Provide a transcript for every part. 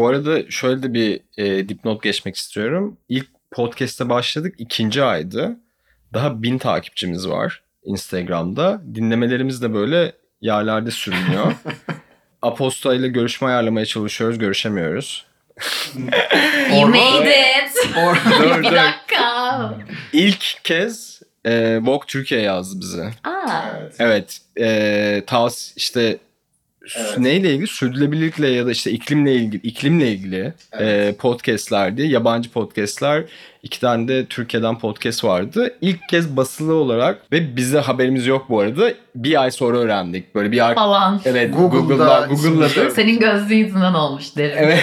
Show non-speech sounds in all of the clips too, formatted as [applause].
Bu arada şöyle de bir e, dipnot geçmek istiyorum. İlk podcast'e başladık ikinci aydı. Daha bin takipçimiz var Instagram'da. Dinlemelerimiz de böyle yerlerde sürünüyor. [laughs] Aposta ile görüşme ayarlamaya çalışıyoruz, görüşemiyoruz. [laughs] You made it. [laughs] Dur, bir dakika. İlk kez e, Vogue Türkiye yazdı bize. Aa, Evet. E, tas işte Evet. neyle ilgili? Sürdürülebilirlikle ya da işte iklimle ilgili iklimle ilgili e, podcastlerdi. Yabancı podcastler. İki tane de Türkiye'den podcast vardı. İlk kez basılı olarak ve bize haberimiz yok bu arada. Bir ay sonra öğrendik. Böyle bir ar- falan. Evet Google'da Google'da çıkıyor. Senin yüzünden olmuş derim. Evet.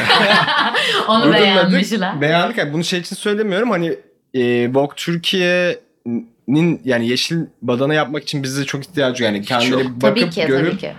[laughs] Onu Google'ladık. beğenmişler. Beğendik. Yani bunu şey için söylemiyorum. Hani e, Vogue Türkiye'nin yani yeşil badana yapmak için bize çok ihtiyacı yani kendileri bakıp Tabii ki görüp tabii ki.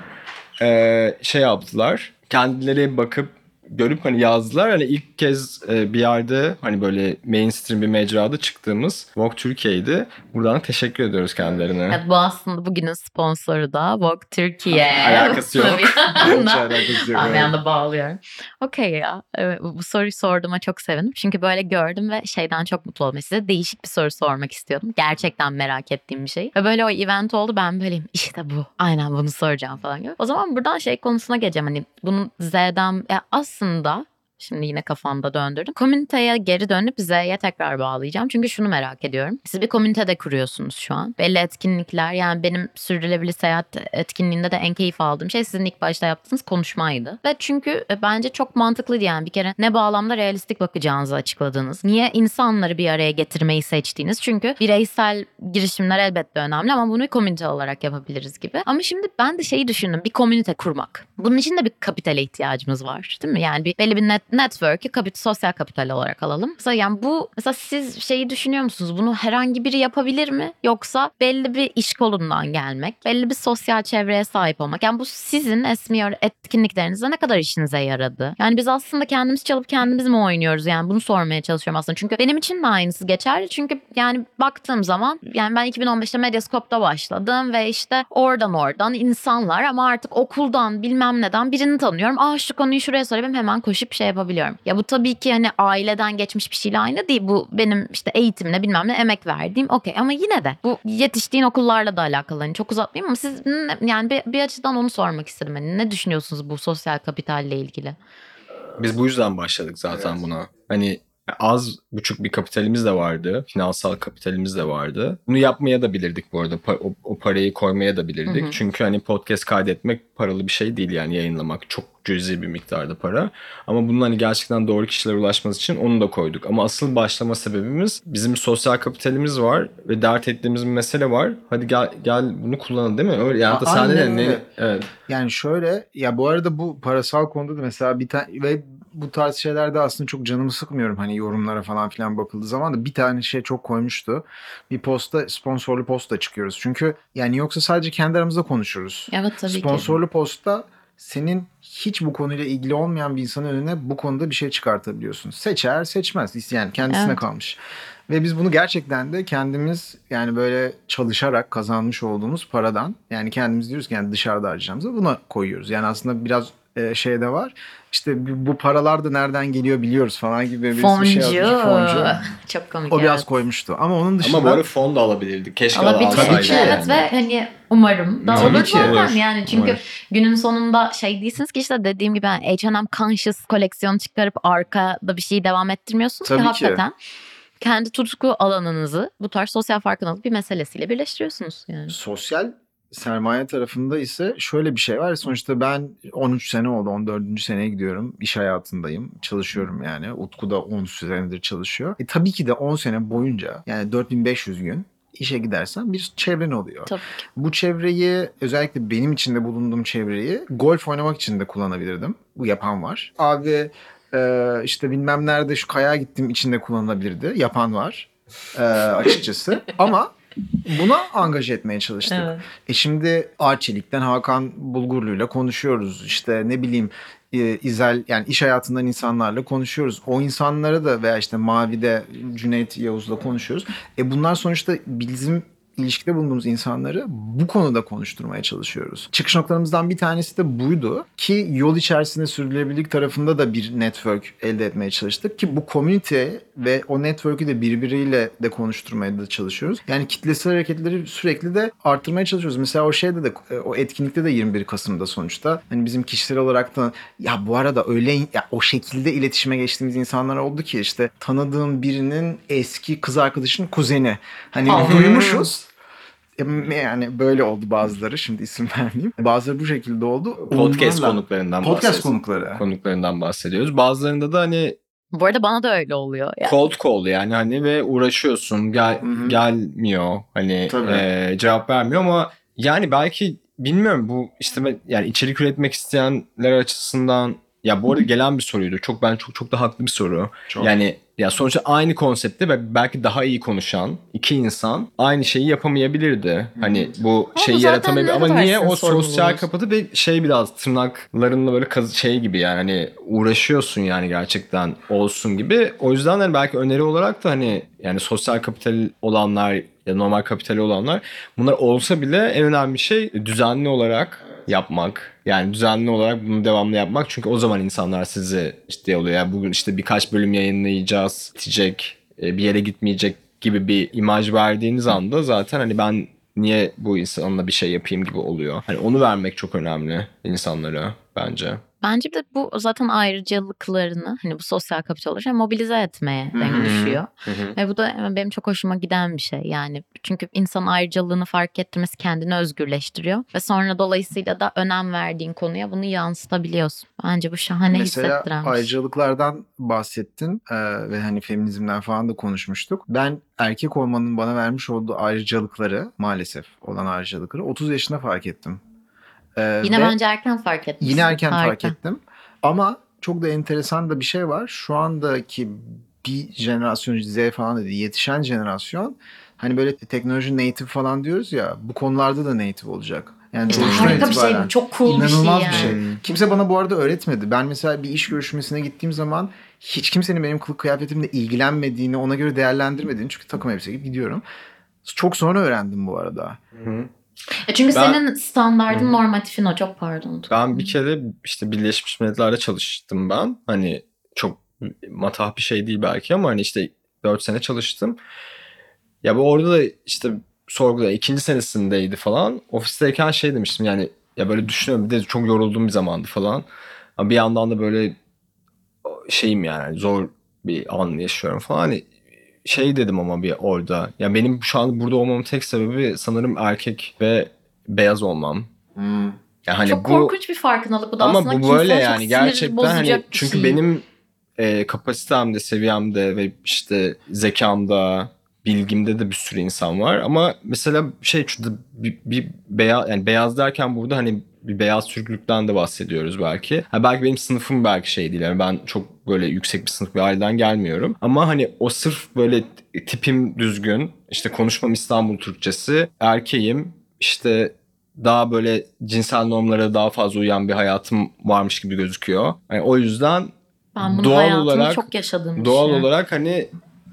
E, şey yaptılar. Kendileri bakıp görüp hani yazdılar. Hani ilk kez e, bir yerde hani böyle mainstream bir mecrada çıktığımız Vogue Türkiye'ydi. Buradan teşekkür ediyoruz kendilerine. Evet bu aslında bugünün sponsoru da Vogue Türkiye. [laughs] Alakası yok. Hiç [laughs] alakası yok. Bir anda bağlıyorum. Okey ya. Evet, bu soruyu sorduğuma çok sevindim. Çünkü böyle gördüm ve şeyden çok mutlu oldum. Size değişik bir soru sormak istiyordum. Gerçekten merak ettiğim bir şey. Ve böyle o event oldu. Ben böyleyim. [laughs] İşte bu. Aynen bunu soracağım falan gibi. O zaman buradan şey konusuna geleceğim. Hani bunun Z'den ya aslında Şimdi yine kafamda döndürdüm. Komüniteye geri dönüp Z'ye tekrar bağlayacağım. Çünkü şunu merak ediyorum. Siz bir komünitede kuruyorsunuz şu an. Belli etkinlikler yani benim sürdürülebilir seyahat etkinliğinde de en keyif aldığım şey sizin ilk başta yaptığınız konuşmaydı. Ve çünkü e, bence çok mantıklıydı yani bir kere ne bağlamda realistik bakacağınızı açıkladınız. Niye insanları bir araya getirmeyi seçtiğiniz? Çünkü bireysel girişimler elbette önemli ama bunu bir komünite olarak yapabiliriz gibi. Ama şimdi ben de şeyi düşündüm. Bir komünite kurmak. Bunun için de bir kapitale ihtiyacımız var değil mi? Yani bir belli bir net, network'ü kapit, sosyal kapital olarak alalım. Mesela yani bu mesela siz şeyi düşünüyor musunuz? Bunu herhangi biri yapabilir mi? Yoksa belli bir iş kolundan gelmek, belli bir sosyal çevreye sahip olmak. Yani bu sizin esmiyor etkinliklerinizde ne kadar işinize yaradı? Yani biz aslında kendimiz çalıp kendimiz mi oynuyoruz? Yani bunu sormaya çalışıyorum aslında. Çünkü benim için de aynısı geçerli. Çünkü yani baktığım zaman yani ben 2015'te Medyascope'da başladım ve işte oradan oradan insanlar ama artık okuldan bilmem neden birini tanıyorum. Aa şu konuyu şuraya sorayım hemen koşup şey yapabiliyorum. Ya bu tabii ki hani aileden geçmiş bir şeyle aynı değil. Bu benim işte eğitimle bilmem ne emek verdiğim okey ama yine de bu yetiştiğin okullarla da alakalı. Hani çok uzatmayayım ama siz yani bir, bir açıdan onu sormak istedim. Hani ne düşünüyorsunuz bu sosyal kapitalle ilgili? Biz bu yüzden başladık zaten Evet. buna. Hani az buçuk bir kapitalimiz de vardı. Finansal kapitalimiz de vardı. Bunu yapmaya da bilirdik bu arada. O, o parayı koymaya da bilirdik. Hı hı. Çünkü hani podcast kaydetmek paralı bir şey değil yani yayınlamak. Çok cüzi bir miktarda para. Ama bunun hani gerçekten doğru kişilere ulaşması için onu da koyduk. Ama asıl başlama sebebimiz bizim sosyal kapitalimiz var ve dert ettiğimiz bir mesele var. Hadi gel gel bunu kullanalım değil mi? Öyle yani da sen de ne? Evet. Yani şöyle ya bu arada bu parasal konuda da mesela bir tane ve bu tarz şeylerde aslında çok canımı sıkmıyorum hani yorumlara falan filan bakıldığı zaman da bir tane şey çok koymuştu. Bir posta sponsorlu posta çıkıyoruz. Çünkü yani yoksa sadece kendi aramızda konuşuruz. Evet tabii ki. Sponsorlu posta senin hiç bu konuyla ilgili olmayan bir insanın önüne bu konuda bir şey çıkartabiliyorsun. Seçer seçmez yani kendisine Evet. kalmış. Ve biz bunu gerçekten de kendimiz yani böyle çalışarak kazanmış olduğumuz paradan yani kendimiz diyoruz ki yani dışarıda harcayacağımızı buna koyuyoruz. Yani aslında biraz e, şey de var. İşte bu- paralar da nereden geliyor biliyoruz falan gibi bir Foncu. şey yazmış. Foncu. [laughs] Çok komik. O biraz evet. koymuştu. Ama onun dışında Ama bu arada fon da alabilirdik. Keşke Alabilir. alsaydık. Tabii ki. Evet ve hani umarım da Tabii olur ki. zaten yani çünkü Olur. günün sonunda şey değilsiniz ki işte dediğim gibi yani H&M Conscious koleksiyon çıkarıp arkada bir şeyi devam ettirmiyorsunuz Tabii ki ki. hakikaten kendi tutku alanınızı bu tarz sosyal farkındalık bir meselesiyle birleştiriyorsunuz yani. sosyal sermaye tarafında ise şöyle bir şey var. Sonuçta ben 13 sene oldu. 14. seneye gidiyorum. İş hayatındayım. Çalışıyorum yani. Utku da 10 senedir çalışıyor. E tabii ki de 10 sene boyunca yani 4500 gün işe gidersen bir çevren oluyor. Tabii Bu çevreyi özellikle benim içinde bulunduğum çevreyi golf oynamak için de kullanabilirdim. Bu yapan var. Abi e, işte bilmem nerede şu kaya gittim içinde kullanılabilirdi. Yapan var e, açıkçası. [laughs] Ama buna angaje etmeye çalıştık. Evet. E şimdi Arçelik'ten Hakan Bulgurlu'yla konuşuyoruz. İşte ne bileyim e, İzel yani iş hayatından insanlarla konuşuyoruz. O insanlara da veya işte Mavi'de Cüneyt Yavuz'la konuşuyoruz. E bunlar sonuçta bizim ilişkide bulunduğumuz insanları bu konuda konuşturmaya çalışıyoruz. Çıkış noktalarımızdan bir tanesi de buydu ki yol içerisinde sürdürülebilirlik tarafında da bir network elde etmeye çalıştık ki bu community ve o network'ü de birbiriyle de konuşturmaya da çalışıyoruz. Yani kitlesel hareketleri sürekli de arttırmaya çalışıyoruz. Mesela o şeyde de o etkinlikte de 21 Kasım'da sonuçta hani bizim kişisel olarak da ya bu arada öyle ya o şekilde iletişime geçtiğimiz insanlar oldu ki işte tanıdığım birinin eski kız arkadaşının kuzeni. Hani duymuşuz. E, Yani böyle oldu bazıları şimdi isim [laughs] vermeyeyim. Bazıları bu şekilde oldu. Podcast Onlarla- konuklarından Podcast bahsediyoruz. konukları. konuklarından bahsediyoruz. Bazılarında da hani Bu arada bana da öyle oluyor. Yani. cold call yani hani ve uğraşıyorsun gel Hı hı. gelmiyor hani Tabii. e, cevap vermiyor ama yani belki bilmiyorum bu işte yani içerik üretmek isteyenler açısından ya bu arada gelen bir soruydu. Çok ben çok çok da haklı bir soru. Çok. Yani ya sonuçta aynı konsepte ve belki daha iyi konuşan iki insan aynı şeyi yapamayabilirdi. Hani bu Ama şeyi yaratamayabilir. Ama niye o sosyal kapatı ve şey biraz tırnaklarınla böyle kaz- şey gibi yani hani uğraşıyorsun yani gerçekten olsun gibi. O yüzden hani belki öneri olarak da hani yani sosyal kapital olanlar ya normal kapitali olanlar bunlar olsa bile en önemli şey düzenli olarak yapmak. Yani düzenli olarak bunu devamlı yapmak. Çünkü o zaman insanlar sizi ciddiye oluyor. Yani bugün işte birkaç bölüm yayınlayacağız, bitecek, e, bir yere gitmeyecek gibi bir imaj verdiğiniz anda zaten hani ben niye bu insanla bir şey yapayım gibi oluyor. Hani onu vermek çok önemli insanlara bence. Bence de bu zaten ayrıcalıklarını hani bu sosyal kapital oluşan mobilize etmeye denk düşüyor. Ve bu da benim çok hoşuma giden bir şey. Yani çünkü insan ayrıcalığını fark ettirmesi kendini özgürleştiriyor. Ve sonra dolayısıyla da önem verdiğin konuya bunu yansıtabiliyorsun. Bence bu şahane Mesela hissettiren bir şey. ayrıcalıklardan bahsettin e, ve hani feminizmden falan da konuşmuştuk. Ben erkek olmanın bana vermiş olduğu ayrıcalıkları maalesef olan ayrıcalıkları 30 yaşında fark ettim. E, Yine ve bence erken fark etmişsin. yine erken fark Harika. ettim. Ama çok da enteresan da bir şey var. Şu andaki bir jenerasyon Z falan dedi yetişen jenerasyon hani böyle teknoloji native falan diyoruz ya bu konularda da native olacak. Yani İşte harika bir şey. Çok cool bir şey İnanılmaz yani. bir şey. Kimse bana bu arada öğretmedi. Ben mesela bir iş görüşmesine gittiğim zaman hiç kimsenin benim kılık kıyafetimle ilgilenmediğini, ona göre değerlendirmediğini çünkü takım elbise gibi gidiyorum. Çok sonra öğrendim bu arada. E çünkü Ben- senin standardın normatifin o. Çok pardon. Ben bir kere işte Birleşmiş Milletler'de çalıştım ben. Hani çok matah bir şey değil belki ama hani işte 4 sene çalıştım. Ya bu orada da işte sorguda ikinci senesindeydi falan. Ofisteyken şey demiştim yani ya böyle düşünüyorum bir de çok yorulduğum bir zamandı falan. Ama bir yandan da böyle şeyim yani zor bir an yaşıyorum falan. Hani şey dedim ama bir orada. Ya benim şu an burada olmamın tek sebebi sanırım erkek ve beyaz olmam. Yani hani çok bu korkunç bir farkındalık bu da ama aslında bu böyle yani gerçekten hani çünkü şey. benim e, kapasitemde, seviyemde ve işte zekamda, bilgimde de bir sürü insan var ama mesela şey şurada bir, bir beyaz yani beyaz derken burada hani bir beyaz Türklükten de bahsediyoruz belki. Ha belki benim sınıfım belki şey değil. Yani ben çok böyle yüksek bir sınıf bir aileden gelmiyorum. Ama hani o sırf böyle tipim düzgün, işte konuşmam İstanbul Türkçesi, erkeğim, işte daha böyle cinsel normlara daha fazla uyan bir hayatım varmış gibi gözüküyor. Yani o yüzden ben bunu doğal olarak- çok yaşadığım bir doğal şey. olarak hani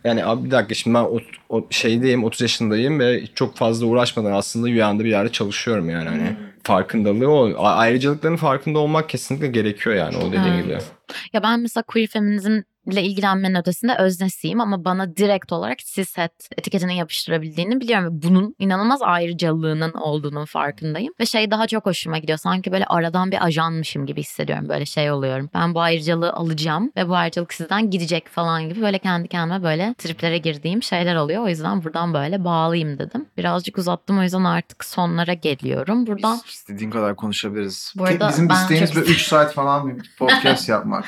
yani abi bir dakika şimdi ben o, o şeydeyim 30 yaşındayım ve çok fazla uğraşmadan aslında Yuyan'da bir yerde çalışıyorum yani hani farkındalığı o ayrıcalıkların farkında olmak kesinlikle gerekiyor yani o dediğin Evet. gibi. Ya ben mesela queer feminizmle ilgilenmenin ötesinde öznesiyim ama bana direkt olarak cishet etiketini yapıştırabildiğini biliyorum. Ve bunun inanılmaz ayrıcalığının olduğunun farkındayım. Ve şey daha çok hoşuma gidiyor. Sanki böyle aradan bir ajanmışım gibi hissediyorum. Böyle şey oluyorum. Ben bu ayrıcalığı alacağım ve bu ayrıcalık sizden gidecek falan gibi böyle kendi kendime böyle triplere girdiğim şeyler oluyor. O yüzden buradan böyle bağlayayım dedim. Birazcık uzattım o yüzden artık sonlara geliyorum. Buradan Biz istediğin kadar konuşabiliriz. Bu arada Bizim ben isteğimiz çok- böyle 3 saat falan bir [laughs] podcast yapmak.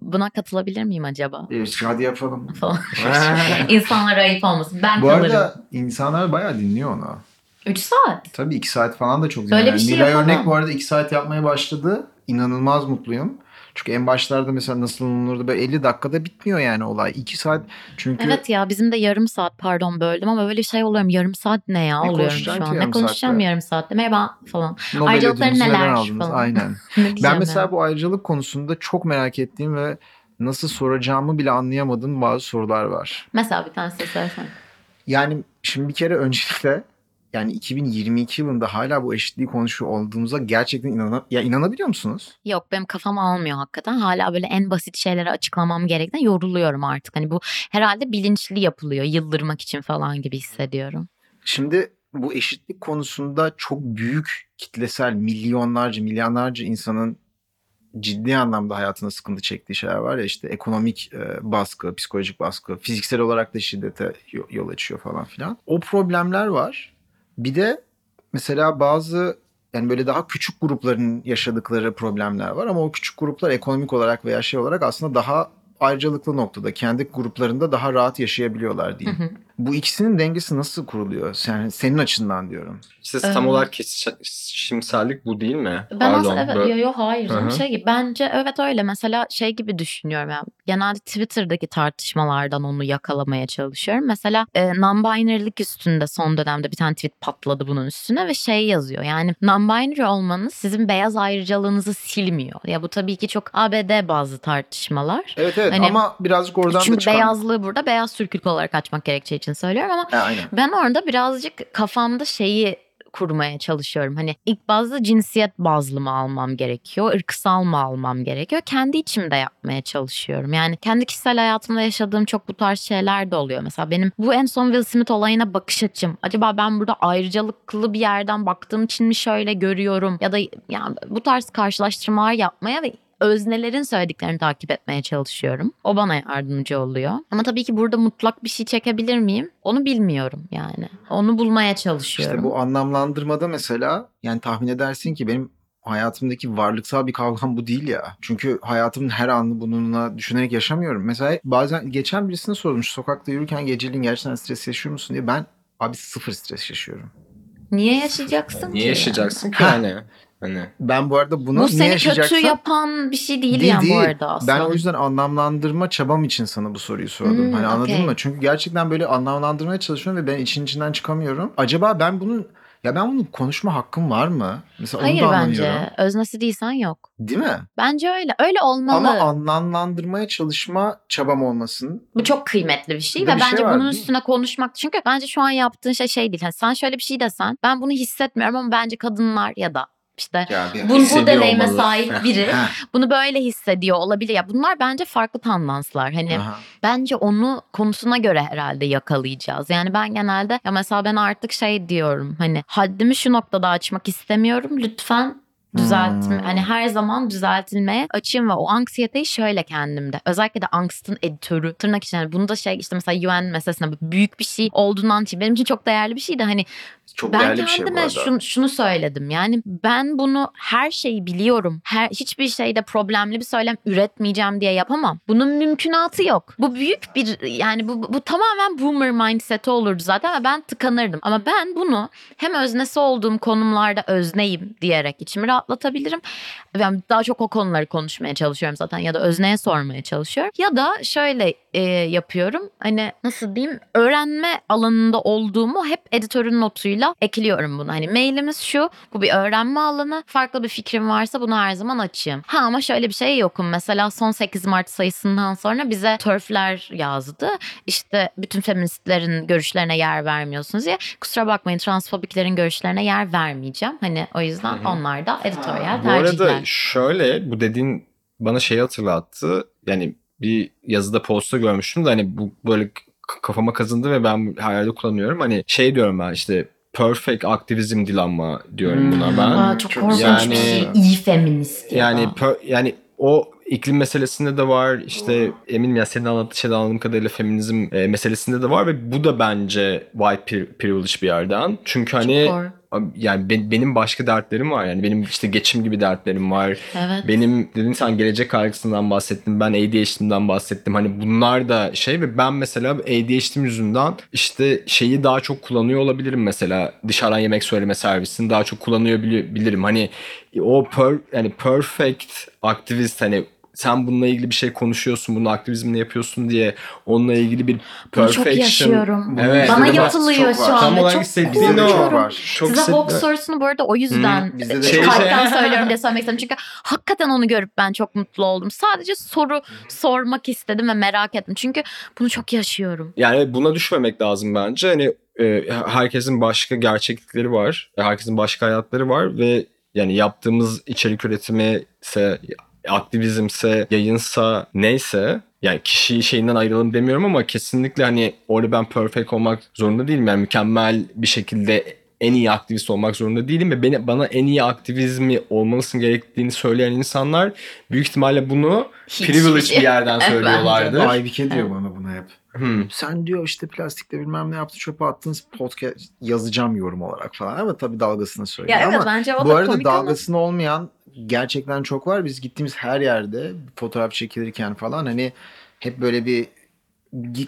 buna katılabilir miyim acaba? Evet, hadi yapalım. [laughs] Falan. [laughs] İnsanlara ayıp olmasın. Ben Bu kalırım. arada insanlar bayağı dinliyor onu. 3 saat. Tabii 2 saat falan da çok Böyle dinliyor. bir şey Nilay yapamam. Örnek bu arada 2 saat yapmaya başladı. İnanılmaz mutluyum. Çünkü en başlarda mesela nasıl olunurdu böyle 50 dakikada bitmiyor yani olay. 2 saat çünkü Evet ya bizim de yarım saat pardon böldüm ama böyle şey oluyorum yarım saat ne ya Ne oluyorum şu an. Ne konuşacağım saatte? yarım saatte merhaba falan. Nobel Ayrıcalıkları neler aldınız? falan. Aynen. [laughs] Ne Ben mesela ya? bu ayrıcalık konusunda çok merak ettiğim ve nasıl soracağımı bile anlayamadığım bazı sorular var. Mesela bir tanesi söylesene. Yani şimdi bir kere öncelikle yani 2022 yılında hala bu eşitliği konuşuyor olduğumuza gerçekten inana, ya inanabiliyor musunuz? Yok benim kafam almıyor hakikaten. Hala böyle en basit şeyleri açıklamam gerektiğinde yoruluyorum artık. Hani bu herhalde bilinçli yapılıyor. Yıldırmak için falan gibi hissediyorum. Şimdi bu eşitlik konusunda çok büyük kitlesel milyonlarca milyonlarca insanın ciddi anlamda hayatında sıkıntı çektiği şeyler var ya işte ekonomik e, baskı, psikolojik baskı, fiziksel olarak da şiddete yo- yol açıyor falan filan. O problemler var. Bir de mesela bazı yani böyle daha küçük grupların yaşadıkları problemler var ama o küçük gruplar ekonomik olarak veya şey olarak aslında daha ayrıcalıklı noktada kendi gruplarında daha rahat yaşayabiliyorlar diyeyim. Hı hı. Bu ikisinin dengesi nasıl kuruluyor? Sen, senin açından diyorum. İşte tam Ee, olarak kesişimsellik bu değil mi? Ben Pardon, aslında evet böyle- yo yo hayır Hı hı. şey gibi bence evet öyle mesela şey gibi düşünüyorum yani genelde Twitter'daki tartışmalardan onu yakalamaya çalışıyorum. Mesela e, non-binary'lik üstünde son dönemde bir tane tweet patladı bunun üstüne ve şey yazıyor yani non-binary olmanız sizin beyaz ayrıcalığınızı silmiyor. Ya bu tabii ki çok ABD bazı tartışmalar. Evet evet Hani- ama birazcık oradan da Çünkü çıkan... beyazlığı burada beyaz Türk'lük olarak açmak gerekeceği için söylüyorum ama Ha, aynen. ben orada birazcık kafamda şeyi kurmaya çalışıyorum. Hani ilk bazda cinsiyet bazlı mı almam gerekiyor, ırksal mı almam gerekiyor? Kendi içimde yapmaya çalışıyorum. Yani kendi kişisel hayatımda yaşadığım çok bu tarz şeyler de oluyor. Mesela benim bu en son Will Smith olayına bakış açım. Acaba ben burada ayrıcalıklı bir yerden baktığım için mi şöyle görüyorum? Ya da yani bu tarz karşılaştırmalar yapmaya ve öznelerin söylediklerini takip etmeye çalışıyorum. O bana yardımcı oluyor. Ama tabii ki burada mutlak bir şey çekebilir miyim? Onu bilmiyorum yani. Onu bulmaya çalışıyorum. İşte bu anlamlandırmada mesela yani tahmin edersin ki benim hayatımdaki varlıksal bir kavgam bu değil ya. Çünkü hayatımın her anını bununla düşünerek yaşamıyorum. Mesela bazen geçen birisine sormuş sokakta yürürken geceliğin gerçekten stres yaşıyor musun diye. Ben abi sıfır stres yaşıyorum. Niye yaşayacaksın Niye ki? yaşayacaksın ki yani? Hani Ben bu arada bunu Bu niye seni kötü yapan bir şey değil, Değil, yani değil. bu arada aslında. Ben o yüzden anlamlandırma çabam için sana bu soruyu sordum. Hmm, hani anladın okey. mı? Çünkü gerçekten böyle anlamlandırmaya çalışıyorum ve ben için içinden çıkamıyorum. Acaba ben bunun ya ben bunun konuşma hakkım var mı? Mesela Hayır onu da bence. Öznesi değilsen yok. Değil mi? Bence öyle. Öyle olmalı. Ama anlamlandırmaya çalışma çabam olmasın. Bu çok kıymetli bir şey ve bir şey bence var, bunun üstüne konuşmak çünkü bence şu an yaptığın şey şey değil. Yani sen şöyle bir şey desen ben bunu hissetmiyorum ama bence kadınlar ya da işte Ya bir bu, bu deneyime olmalı. sahip [laughs] biri bunu böyle hissediyor olabilir. Ya bunlar bence farklı tandanslar. Hani aha. bence onu konusuna göre herhalde yakalayacağız. Yani ben genelde ya mesela ben artık şey diyorum hani haddimi şu noktada açmak istemiyorum. Lütfen düzeltme Hmm. hani her zaman düzeltilmeye açayım ve o anksiyeteyi şöyle kendimde özellikle de angstın editörü tırnak içinde yani bunu da şey işte mesela UN meselesinde büyük bir şey olduğundan için benim için çok değerli bir şey de hani Çok ben şey kendime arada. şunu, şunu söyledim. Yani ben bunu her şeyi biliyorum. Her hiçbir şeyde problemli bir söylem üretmeyeceğim diye yapamam. Bunun mümkünatı yok. Bu büyük bir yani bu, bu tamamen boomer mindset'i olurdu zaten ve ben tıkanırdım. Ama ben bunu hem öznesi olduğum konumlarda özneyim diyerek içimi rahatlatabilirim. Ben daha çok o konuları konuşmaya çalışıyorum zaten ya da özneye sormaya çalışıyorum. Ya da şöyle e, yapıyorum. Hani nasıl diyeyim? Öğrenme alanında olduğumu hep editörün notuyla ekliyorum bunu. Hani mailimiz şu. Bu bir öğrenme alanı. Farklı bir fikrim varsa bunu her zaman açayım. Ha ama şöyle bir şey yokum. Mesela son 8 Mart sayısından sonra bize törfler yazdı. İşte bütün feministlerin görüşlerine yer vermiyorsunuz diye. Kusura bakmayın transfobiklerin görüşlerine yer vermeyeceğim. Hani o yüzden Hı hı. onlar da editoryal bu tercihler. arada şöyle bu dediğin bana şeyi hatırlattı. Yani bir yazıda posta görmüştüm de hani bu böyle kafama kazındı ve ben hayalde kullanıyorum. Hani şey diyorum ben işte perfect aktivizm dilanma diyorum buna Hmm. ben. Aa, çok, Çok korkunç yani- bir şey. İyi feminist ya Yani per- yani o iklim meselesinde de var. İşte eminim ya senin anlattığın şeyden anladığım kadarıyla feminizm e, meselesinde de var ve bu da bence white pri- privilege bir yerden. Çünkü hani. Yani ben- benim başka dertlerim var. Yani benim işte geçim gibi dertlerim var. Evet. Benim dedin sen gelecek kaygısından bahsettin. Ben ADHD'mden bahsettim. Hani bunlar da şey ve ben mesela ADHD'm yüzünden işte şeyi daha çok kullanıyor olabilirim mesela. Dışarıdan yemek söyleme servisini daha çok kullanıyor bili- bilirim. Hani o per, yani perfect aktivist hani sen bununla ilgili bir şey konuşuyorsun, bunu aktivizmle yapıyorsun diye onunla ilgili bir Bunu çok perfection. yaşıyorum. Evet. Bana çok şu var. an. Tam olarak çok hissettiğin o. çok korkuyorum. var. Çok Size sorusunu bu arada o yüzden Hı, bizde de çok var. kalpten [laughs] söylüyorum diye söylemek istedim. Çünkü hakikaten onu görüp ben çok mutlu oldum. Sadece soru sormak istedim ve merak ettim. Çünkü bunu çok yaşıyorum. Yani buna düşmemek lazım bence. Hani e, herkesin başka gerçeklikleri var. Herkesin başka hayatları var ve yani yaptığımız içerik üretimi ise aktivizmse, yayınsa neyse yani kişi şeyinden ayrılalım demiyorum ama kesinlikle hani orada ben perfect olmak zorunda değilim. Yani mükemmel bir şekilde en iyi aktivist olmak zorunda değilim ve beni, bana en iyi aktivizmi olmalısın gerektiğini söyleyen insanlar büyük ihtimalle bunu Hiç- privilege bir yerden [laughs] Evet, söylüyorlardı. Aybike diyor bana bunu hep. Hmm. Sen diyor işte plastikle bilmem ne yaptın çöpe attınız podcast yazacağım yorum olarak falan ama tabii dalgasını söylüyor. Ya evet ama bence o bu da arada komik ama dalgasını olmayan gerçekten çok var. Biz gittiğimiz her yerde fotoğraf çekilirken falan hani hep böyle bir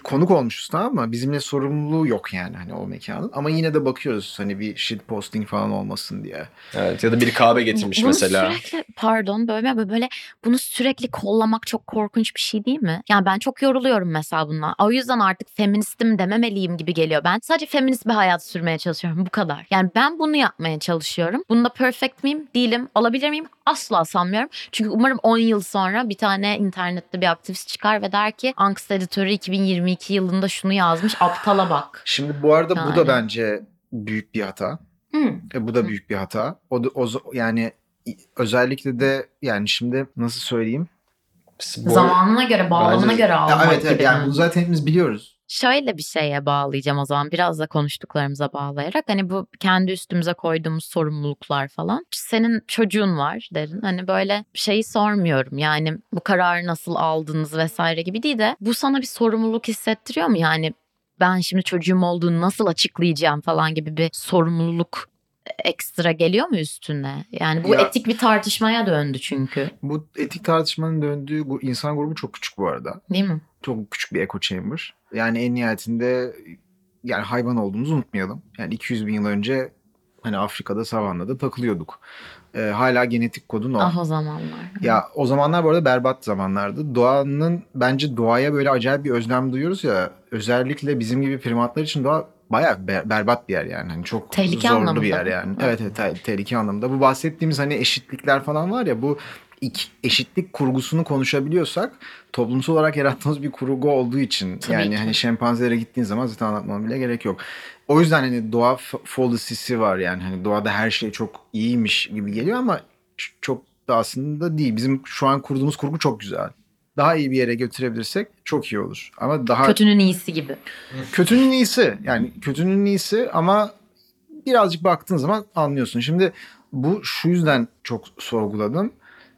konuk olmuşuz tamam mı? Bizimle sorumluluğu yok yani hani o mekanın. Ama yine de bakıyoruz hani bir shit posting falan olmasın diye. Evet ya da bir kahve getirmiş bunu mesela. sürekli pardon böyle böyle böyle bunu sürekli kollamak çok korkunç bir şey değil mi? Yani ben çok yoruluyorum mesela bununla. O yüzden artık feministim dememeliyim gibi geliyor. Ben sadece feminist bir hayat sürmeye çalışıyorum bu kadar. Yani ben bunu yapmaya çalışıyorum. Bunda perfect miyim? Değilim. Olabilir miyim? Asla sanmıyorum. Çünkü umarım 10 yıl sonra bir tane internette bir aktivist çıkar ve der ki Angst editörü 2022 yılında şunu yazmış aptala bak. Şimdi bu arada bu da Yani. bence büyük bir hata. Hı. E, bu da büyük bir hata. O, da, o yani özellikle de yani şimdi nasıl söyleyeyim? Bu- Zamanına göre, bağlamına Bence- göre Ya almak evet evet gibi. yani bunu zaten hepimiz biliyoruz. Şöyle bir şeye bağlayacağım o zaman biraz da konuştuklarımıza bağlayarak hani bu kendi üstümüze koyduğumuz sorumluluklar falan. Senin çocuğun var derin hani böyle şeyi sormuyorum yani bu kararı nasıl aldınız vesaire gibi değil de bu sana bir sorumluluk hissettiriyor mu yani ben şimdi çocuğum olduğunu nasıl açıklayacağım falan gibi bir sorumluluk ekstra geliyor mu üstüne? Yani bu Ya- etik bir tartışmaya döndü çünkü Bu etik tartışmanın döndüğü bu insan grubu çok küçük bu arada. değil mi? Çok küçük bir echo chamber. Yani en nihayetinde yani hayvan olduğumuzu unutmayalım. Yani 200 bin yıl önce hani Afrika'da savannada takılıyorduk. Ee, hala genetik kodun o. Ah o zamanlar. Ya o zamanlar bu arada berbat zamanlardı. Doğanın bence doğaya böyle acayip bir özlem duyuyoruz ya. Özellikle bizim gibi primatlar için doğa bayağı ber- berbat bir yer yani. Hani çok Tehlike zorlu anlamında bir yer yani. Evet evet te- tehlike anlamında. Bu bahsettiğimiz hani eşitlikler falan var ya bu iki, eşitlik kurgusunu konuşabiliyorsak toplumsal olarak yarattığımız bir kurgu olduğu için Tabii yani ki. hani şempanzelere gittiğin zaman zaten anlatmam bile gerek yok. O yüzden hani doğa f- fallacy'si var yani hani doğada her şey çok iyiymiş gibi geliyor ama çok da aslında değil. Bizim şu an kurduğumuz kurgu çok güzel. Daha iyi bir yere götürebilirsek çok iyi olur. Ama daha Kötünün iyisi gibi. kötünün iyisi yani kötünün iyisi ama birazcık baktığın zaman anlıyorsun. Şimdi bu şu yüzden çok sorguladım.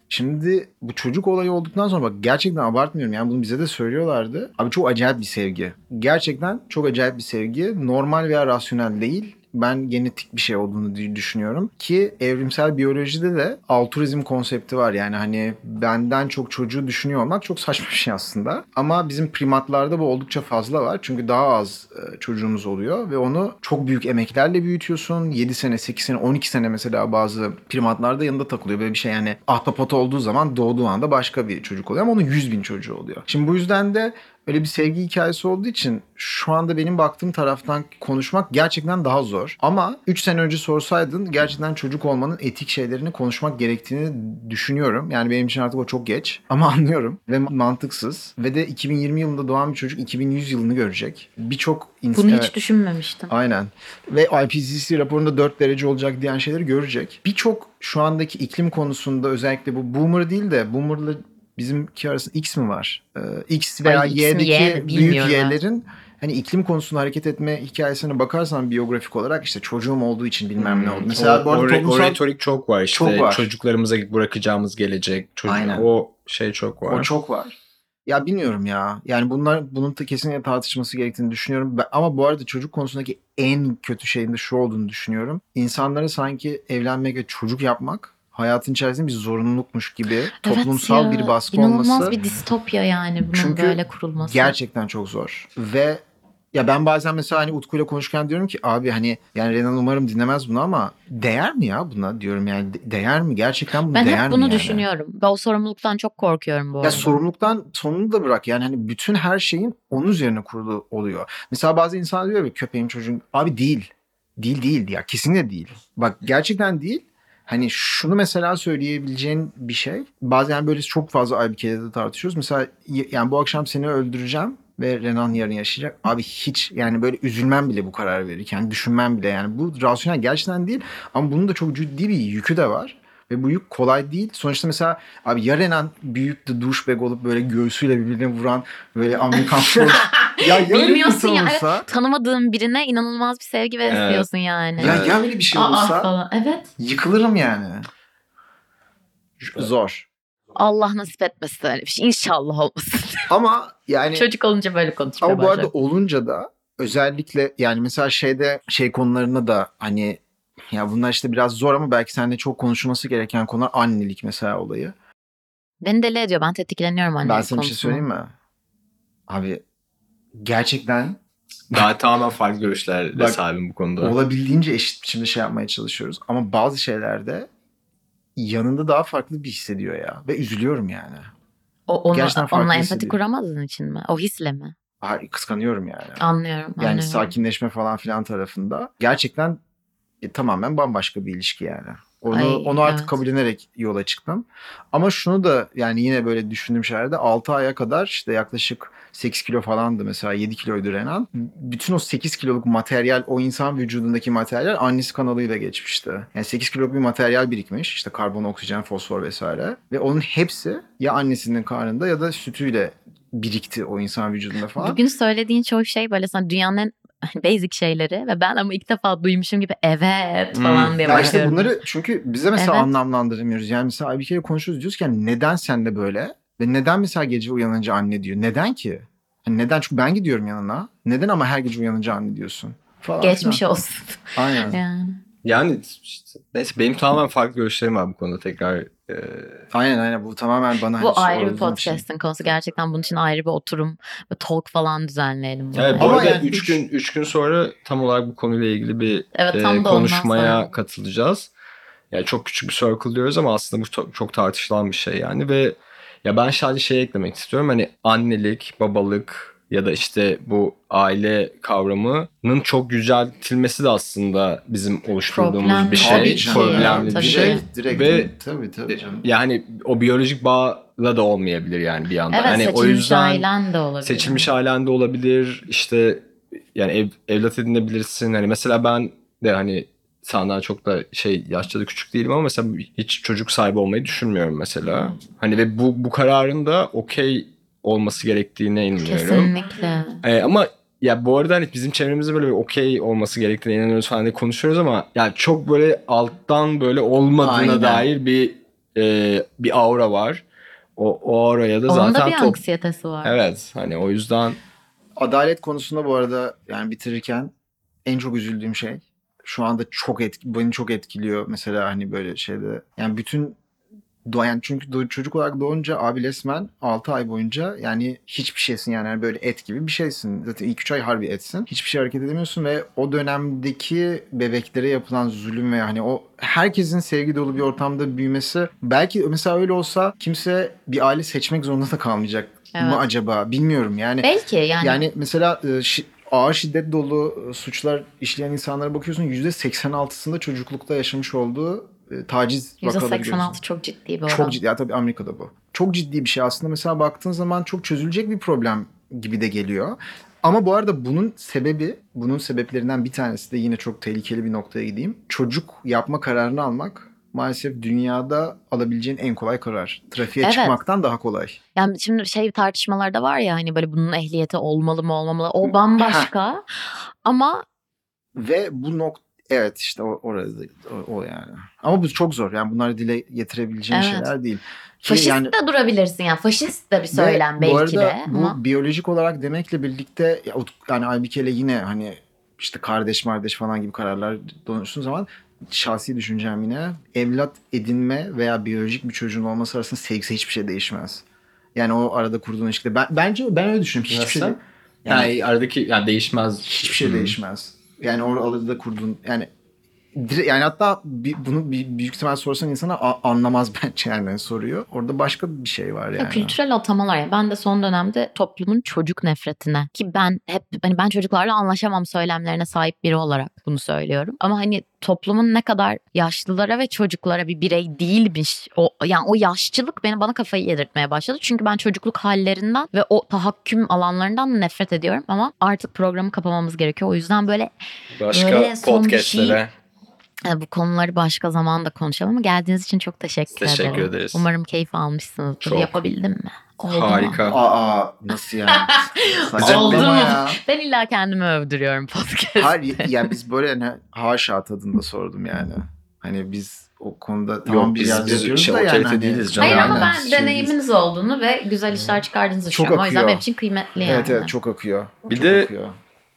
Şimdi bu çocuk olayı olduktan sonra bak gerçekten abartmıyorum yani bunu bize de söylüyorlardı. Abi çok acayip bir sevgi. Gerçekten çok acayip bir sevgi. Normal veya rasyonel değil. Ben genetik bir şey olduğunu düşünüyorum. Ki evrimsel biyolojide de altruizm konsepti var. Yani hani benden çok çocuğu düşünüyor olmak çok saçma bir şey aslında. Ama bizim primatlarda bu oldukça fazla var. Çünkü daha az e, çocuğumuz oluyor ve onu çok büyük emeklerle büyütüyorsun. 7 sene, 8 sene, 12 sene mesela bazı primatlarda yanında takılıyor. Böyle bir şey yani ahtapot olduğu zaman doğduğu anda başka bir çocuk oluyor ama onun 100 bin çocuğu oluyor. Şimdi bu yüzden de öyle bir sevgi hikayesi olduğu için şu anda benim baktığım taraftan konuşmak gerçekten daha zor. Ama 3 sene önce sorsaydın gerçekten çocuk olmanın etik şeylerini konuşmak gerektiğini düşünüyorum. Yani benim için artık o çok geç ama [laughs] anlıyorum ve mantıksız. Ve de 2020 yılında doğan bir çocuk 2100 yılını görecek. Birçok insan... Bunu hiç düşünmemiştim. Aynen. Ve IPCC raporunda 4 derece olacak diyen şeyleri görecek. Birçok şu andaki iklim konusunda özellikle bu boomer değil de boomer'la bizimki arasında X mi var? Ee, X veya Ay, Y'deki Y büyük. Y'lerin hani iklim konusunda hareket etme hikayesine bakarsan biyografik olarak işte çocuğum olduğu için bilmem ne oldu. Mesela Hmm. o, bu arada o, re- o toplumsal retorik çok var işte. Çok var. Çocuklarımıza bırakacağımız gelecek. Çocuk, Aynen. O şey çok var. O çok var. Ya bilmiyorum ya. Yani bunlar bunun da kesinlikle tartışması gerektiğini düşünüyorum. Ben- ama bu arada çocuk konusundaki en kötü şeyin de şu olduğunu düşünüyorum. İnsanlara sanki evlenmek ve çocuk yapmak hayatın içerisinde bir zorunlulukmuş gibi toplumsal Evet ya, bir baskı inanılmaz olması bir distopya yani bunun Çünkü böyle kurulması. gerçekten çok zor. Ve ya ben bazen mesela hani Utku ile konuşurken diyorum ki abi hani yani Renan umarım dinlemez bunu ama değer mi ya buna diyorum yani de- değer mi? Gerçekten bunu ben değer hep mi bunu yani? düşünüyorum. Ben o sorumluluktan çok korkuyorum bu Ya arada. sorumluluktan sonunu da bırak yani hani bütün her şeyin onun üzerine kurulu oluyor. Mesela bazı insanlar diyor ya köpeğim çocuğum abi değil. Değil değil ya kesinlikle değil. Bak gerçekten değil. Hani şunu mesela söyleyebileceğin bir şey. Bazen böyle çok fazla IBK'de de tartışıyoruz. Mesela yani bu akşam seni öldüreceğim ve Renan yarın yaşayacak. Abi hiç yani böyle üzülmem bile bu karar verirken düşünmem bile yani bu rasyonel gerçekten değil ama bunun da çok ciddi bir yükü de var. Ve bu yük kolay değil. Sonuçta mesela abi ya Renan büyük de douchebag olup böyle göğsüyle birbirine vuran böyle Amerikan. [laughs] ya Bilmiyorsun insan ya. olsa. Tanımadığın birine inanılmaz bir sevgi Evet. besliyorsun yani. Ya, ya bir şey Aa, olsa falan. Evet. yıkılırım yani. Zor. Allah nasip etmesin öyle bir şey. İnşallah olmasın. [laughs] Ama yani Çocuk olunca böyle konuşmaya Ama bu arada başladım. olunca da özellikle yani mesela şeyde şey konularına da hani ya bunlar işte biraz zor ama belki seninle çok konuşulması gereken konular annelik mesela olayı. Beni deli ediyor. Ben tetikleniyorum anne ben sana bir şey söyleyeyim mi? Abi gerçekten Daha tamamen farklı görüşlerle Bak, sahibim bu konuda. olabildiğince eşit biçimde şey yapmaya çalışıyoruz. Ama bazı şeylerde yanında daha farklı bir hissediyor ya. Ve üzülüyorum yani. O, onu, Gerçekten farklı onunla empati kuramadığın için mi? O hisle mi? Hayır, kıskanıyorum yani. Anlıyorum. Yani anlıyorum. sakinleşme falan filan tarafında gerçekten e, tamamen bambaşka bir ilişki yani. Onu Ay, onu artık evet. kabullenerek yola çıktım. Ama şunu da yani yine böyle düşündüğüm şeylerde 6 aya kadar işte yaklaşık 8 kilo falandı mesela 7 kiloydu Renan. Bütün o 8 kiloluk materyal o insan vücudundaki materyal annesi kanalıyla geçmişti. Yani 8 kiloluk bir materyal birikmiş. işte karbon, oksijen, fosfor vesaire. Ve onun hepsi ya annesinin karnında ya da sütüyle birikti o insan vücudunda falan. Bugün söylediğin çoğu şey böyle sana dünyanın en [laughs] basic şeyleri ve ben ama ilk defa duymuşum gibi evet Hmm. falan diye Ya işte bakıyorum. bunları çünkü bize mesela Evet. anlamlandıramıyoruz. Yani mesela bir kere konuşuyoruz diyoruz ki yani neden sen de böyle? Ve neden mesela gece uyanınca anne diyor? Neden ki? Hani neden? Çünkü ben gidiyorum yanına. Neden ama her gece uyanınca anne diyorsun? Falan Geçmiş filan. olsun. Aynen. [laughs] yani. Yani işte, neyse benim tamamen farklı görüşlerim var bu konuda tekrar. e, Aynen aynen. Bu tamamen bana Bu hani ayrı bir sorduğun şey. podcast'in konusu. Gerçekten bunun için ayrı bir oturum ve talk falan düzenleyelim. bunu. Evet, bu Ama arada yani 3 üç- gün 3 gün sonra tam olarak bu konuyla ilgili bir Evet, e, konuşmaya sonra. katılacağız. Yani çok küçük bir circle diyoruz ama aslında bu çok, çok tartışılan bir şey yani ve ya ben sadece şey eklemek istiyorum. Hani annelik, babalık ya da işte bu aile kavramının çok yüceltilmesi de aslında bizim oluşturduğumuz Problemli bir şey. Tabii canım. Problemli Tabii bir şey. Direkt, Ve- tabii tabii canım. Yani o biyolojik bağla da olmayabilir yani bir yandan. Evet hani seçilmiş o yüzden ailen de olabilir. seçilmiş ailen de olabilir. İşte yani ev, evlat edinebilirsin. Hani mesela ben de hani senden çok da şey yaşça da küçük değilim ama mesela hiç çocuk sahibi olmayı düşünmüyorum mesela. Hani ve bu bu kararın da okey olması gerektiğine inanıyorum. Kesinlikle. Ee, ama ya bu arada hani bizim çevremizde böyle bir okey olması gerektiğine inanıyoruz falan diye konuşuyoruz ama yani çok böyle alttan böyle olmadığına Aynen. dair bir e, bir aura var. O, o auraya da Onun da zaten bir top- anksiyetesi var. Evet hani o yüzden Adalet konusunda bu arada yani bitirirken en çok üzüldüğüm şey şu anda çok etki, beni çok etkiliyor mesela hani böyle şeyde yani bütün doğayan çünkü çocuk olarak doğunca abi resmen 6 ay boyunca yani hiçbir şeysin yani, Yani böyle et gibi bir şeysin. Zaten ilk 3 ay harbi etsin. Hiçbir şey hareket edemiyorsun ve o dönemdeki bebeklere yapılan zulüm ve hani o herkesin sevgi dolu bir ortamda büyümesi belki mesela öyle olsa kimse bir aile seçmek zorunda da kalmayacak Evet. mı acaba bilmiyorum yani. Belki yani. Yani mesela şi- ağır şiddet dolu e, suçlar işleyen insanlara bakıyorsun %86'sında çocuklukta yaşamış olduğu e, taciz vakaları görüyorsun. %86 çok ciddi bir oran. Çok ciddi. Ya tabii Amerika'da bu. Çok ciddi bir şey aslında. Mesela baktığın zaman çok çözülecek bir problem gibi de geliyor. Ama bu arada bunun sebebi, bunun sebeplerinden bir tanesi de yine çok tehlikeli bir noktaya gideyim. Çocuk yapma kararını almak maalesef dünyada alabileceğin en kolay karar. Trafiğe Evet. çıkmaktan daha kolay. Yani şimdi şey tartışmalarda var ya hani böyle bunun ehliyeti olmalı mı olmamalı. O bambaşka. Ama Ve bu nok evet işte o, orada o, o yani. Ama bu çok zor. Yani bunları dile getirebileceğin Evet. şeyler değil. Ki faşist yani de durabilirsin yani. Faşist de bir söylem bu belki arada de. bu Ama biyolojik olarak demekle birlikte yani Aybike ile yine hani işte kardeş kardeş falan gibi kararlar konuştuğun zaman şahsi düşüncem yine evlat edinme veya biyolojik bir çocuğun olması arasında sevgisi hiçbir şey değişmez. Yani o arada kurduğun ilişkide. Ben, bence ben öyle düşünüyorum. Hiçbir şey yani yani aradaki yani değişmez. hiçbir şey Hı. değişmez. Yani o arada kurduğun yani yani hatta bir, bunu bir, büyük ihtimal sorsan insana a- anlamaz [laughs] bence yani hani soruyor. Orada başka bir şey var yani. Ya kültürel atamalar ya. Ben de son dönemde toplumun çocuk nefretine ki ben hep hani ben çocuklarla anlaşamam söylemlerine sahip biri olarak bunu söylüyorum. Ama hani toplumun ne kadar yaşlılara ve çocuklara bir birey değilmiş. O yani o yaşçılık beni bana kafayı yedirtmeye başladı. Çünkü ben çocukluk hallerinden ve o tahakküm alanlarından nefret ediyorum ama artık programı kapamamız gerekiyor. O yüzden böyle Başka Böyle son bir podcastlere bu konuları başka zaman da konuşalım ama geldiğiniz için çok teşekkür, Teşekkür ederim. ederiz. Umarım keyif almışsınızdır. Çok. Yapabildim mi? Oldu mu? harika. Aa nasıl yani? [laughs] Oldu mu? ya. Ben illa kendimi övdürüyorum podcast. Hayır ya biz böyle hani haşa tadında sordum yani. Hani biz o konuda tamam Yok bir biz, yerde biz yapıyoruz şey, da yani hani- değiliz canım. Hayır ama ben Şey deneyiminiz olduğunu ve güzel işler çıkardığınızı Çok düşünüyorum. O yüzden akıyor. benim için kıymetli yani. Evet evet çok akıyor. Bir çok de- akıyor.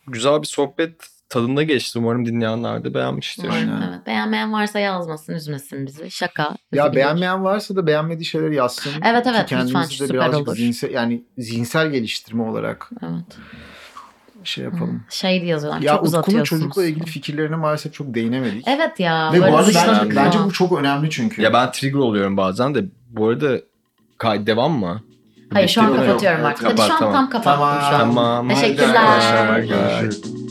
Güzel bir sohbet tadında geçti. Umarım dinleyenler de beğenmiştir. Umarım, Aynen. evet. Beğenmeyen varsa yazmasın, üzmesin bizi. Şaka. Ya üzülüyor. beğenmeyen varsa da beğenmediği şeyleri yazsın. Evet, Ki evet, kendimizi lütfen, de süper birazcık olur. Zihinsel, yani zihinsel geliştirme olarak Evet. şey yapalım. Şey yazıyorlar. Ya çok Utku'nun uzatıyorsunuz. çocukla ilgili fikirlerine maalesef çok değinemedik. Evet ya. Ve bu arada dıştan bence, bu çok önemli çünkü. Ya ben trigger oluyorum bazen de. Bu arada kay devam mı? Hayır şu an Bitti kapatıyorum artık. Hadi kapat, şu an tamam. tam kapattım Tamam. şu an. Tamam. hadi Teşekkürler. bye.